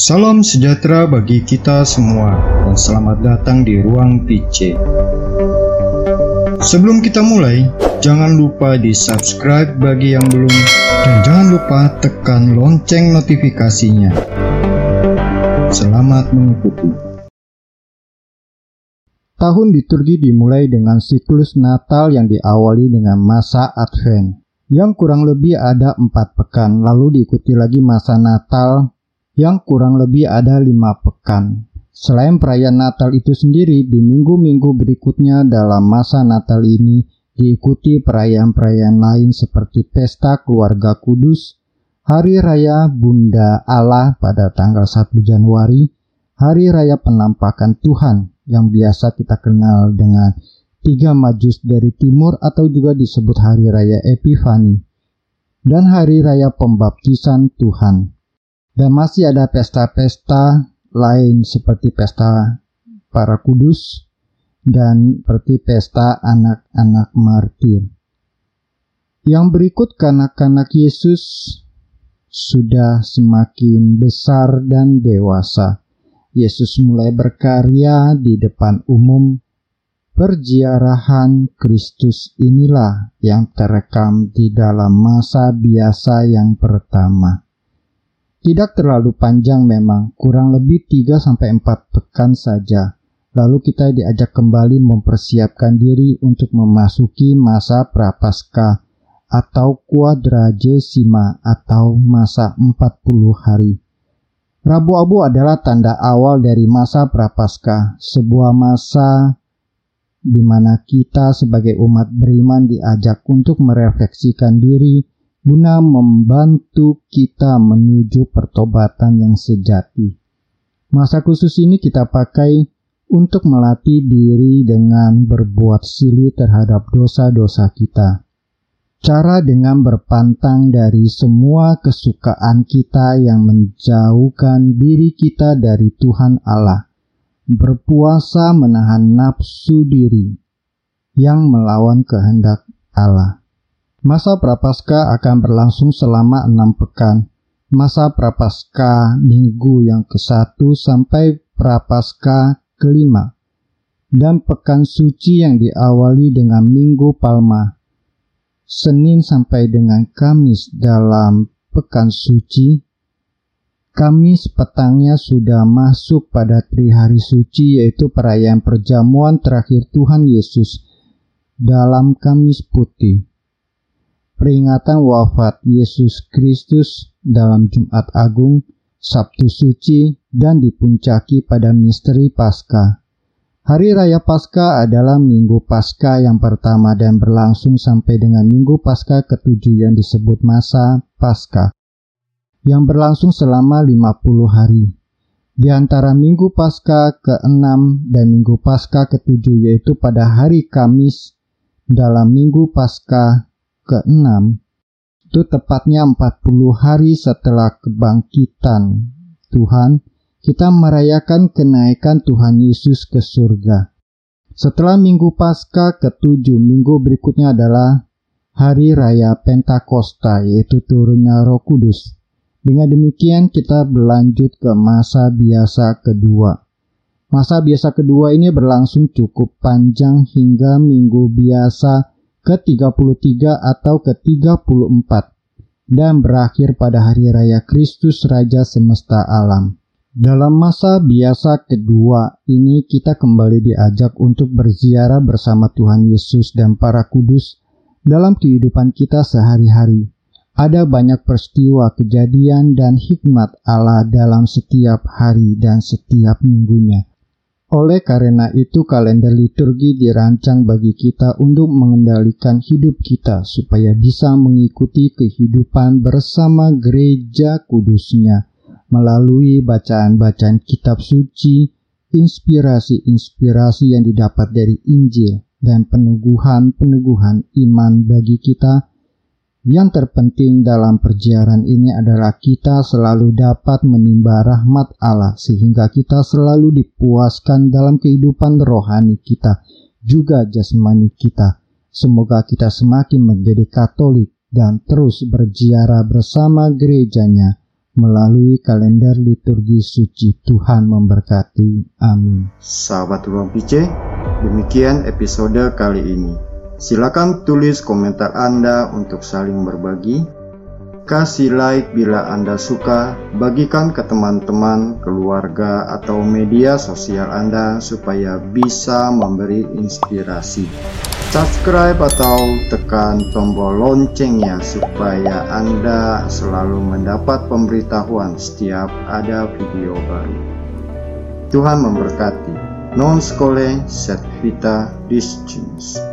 Salam sejahtera bagi kita semua dan selamat datang di Ruang PC. Sebelum kita mulai, jangan lupa di subscribe bagi yang belum dan jangan lupa tekan lonceng notifikasinya. Selamat mengikuti. Tahun liturgi dimulai dengan siklus Natal yang diawali dengan masa Advent, yang kurang lebih ada empat pekan, lalu diikuti lagi masa Natal yang kurang lebih ada lima pekan. Selain perayaan Natal itu sendiri, di minggu-minggu berikutnya dalam masa Natal ini diikuti perayaan-perayaan lain seperti Pesta Keluarga Kudus, Hari Raya Bunda Allah pada tanggal 1 Januari, Hari Raya Penampakan Tuhan yang biasa kita kenal dengan Tiga Majus dari Timur atau juga disebut Hari Raya Epifani, dan Hari Raya Pembaptisan Tuhan. Dan masih ada pesta-pesta lain seperti pesta para kudus dan seperti pesta anak-anak martir. Yang berikut kanak-kanak Yesus sudah semakin besar dan dewasa. Yesus mulai berkarya di depan umum. Perziarahan Kristus inilah yang terekam di dalam masa biasa yang pertama. Tidak terlalu panjang memang, kurang lebih 3-4 pekan saja. Lalu kita diajak kembali mempersiapkan diri untuk memasuki masa prapaskah atau quadragesima atau masa 40 hari. Rabu Abu adalah tanda awal dari masa prapaskah, sebuah masa di mana kita sebagai umat beriman diajak untuk merefleksikan diri guna membantu kita menuju pertobatan yang sejati. Masa khusus ini kita pakai untuk melatih diri dengan berbuat silih terhadap dosa-dosa kita. Cara dengan berpantang dari semua kesukaan kita yang menjauhkan diri kita dari Tuhan Allah. Berpuasa menahan nafsu diri yang melawan kehendak Allah. Masa prapaskah akan berlangsung selama enam pekan. Masa prapaskah minggu yang ke-1 sampai prapaskah kelima. Dan pekan suci yang diawali dengan minggu palma. Senin sampai dengan Kamis dalam pekan suci. Kamis petangnya sudah masuk pada tri hari suci yaitu perayaan perjamuan terakhir Tuhan Yesus dalam Kamis putih peringatan wafat Yesus Kristus dalam Jumat Agung, Sabtu Suci, dan dipuncaki pada misteri Paskah. Hari Raya Paskah adalah Minggu Paskah yang pertama dan berlangsung sampai dengan Minggu Paskah ketujuh yang disebut masa Paskah, yang berlangsung selama 50 hari. Di antara Minggu Paskah ke-6 dan Minggu Paskah ke-7 yaitu pada hari Kamis dalam Minggu Paskah ke-6 itu tepatnya 40 hari setelah kebangkitan Tuhan, kita merayakan kenaikan Tuhan Yesus ke surga. Setelah minggu Paskah ketujuh, minggu berikutnya adalah hari raya Pentakosta, yaitu turunnya Roh Kudus. Dengan demikian kita berlanjut ke masa biasa kedua. Masa biasa kedua ini berlangsung cukup panjang hingga minggu biasa ke-33 atau ke-34 dan berakhir pada hari raya Kristus Raja semesta alam. Dalam masa biasa kedua ini kita kembali diajak untuk berziarah bersama Tuhan Yesus dan para kudus dalam kehidupan kita sehari-hari. Ada banyak peristiwa, kejadian, dan hikmat Allah dalam setiap hari dan setiap minggunya. Oleh karena itu kalender liturgi dirancang bagi kita untuk mengendalikan hidup kita supaya bisa mengikuti kehidupan bersama gereja kudusnya melalui bacaan-bacaan kitab suci, inspirasi-inspirasi yang didapat dari Injil, dan peneguhan-peneguhan iman bagi kita yang terpenting dalam perjalanan ini adalah kita selalu dapat menimba rahmat Allah sehingga kita selalu dipuaskan dalam kehidupan rohani kita, juga jasmani kita. Semoga kita semakin menjadi Katolik dan terus berziarah bersama gerejanya melalui kalender liturgi suci Tuhan memberkati. Amin. Sahabat Ruang PC, demikian episode kali ini. Silakan tulis komentar Anda untuk saling berbagi Kasih like bila Anda suka, bagikan ke teman-teman, keluarga, atau media sosial Anda supaya bisa memberi inspirasi. Subscribe atau tekan tombol loncengnya supaya Anda selalu mendapat pemberitahuan setiap ada video baru. Tuhan memberkati. Non scole set vita discimus.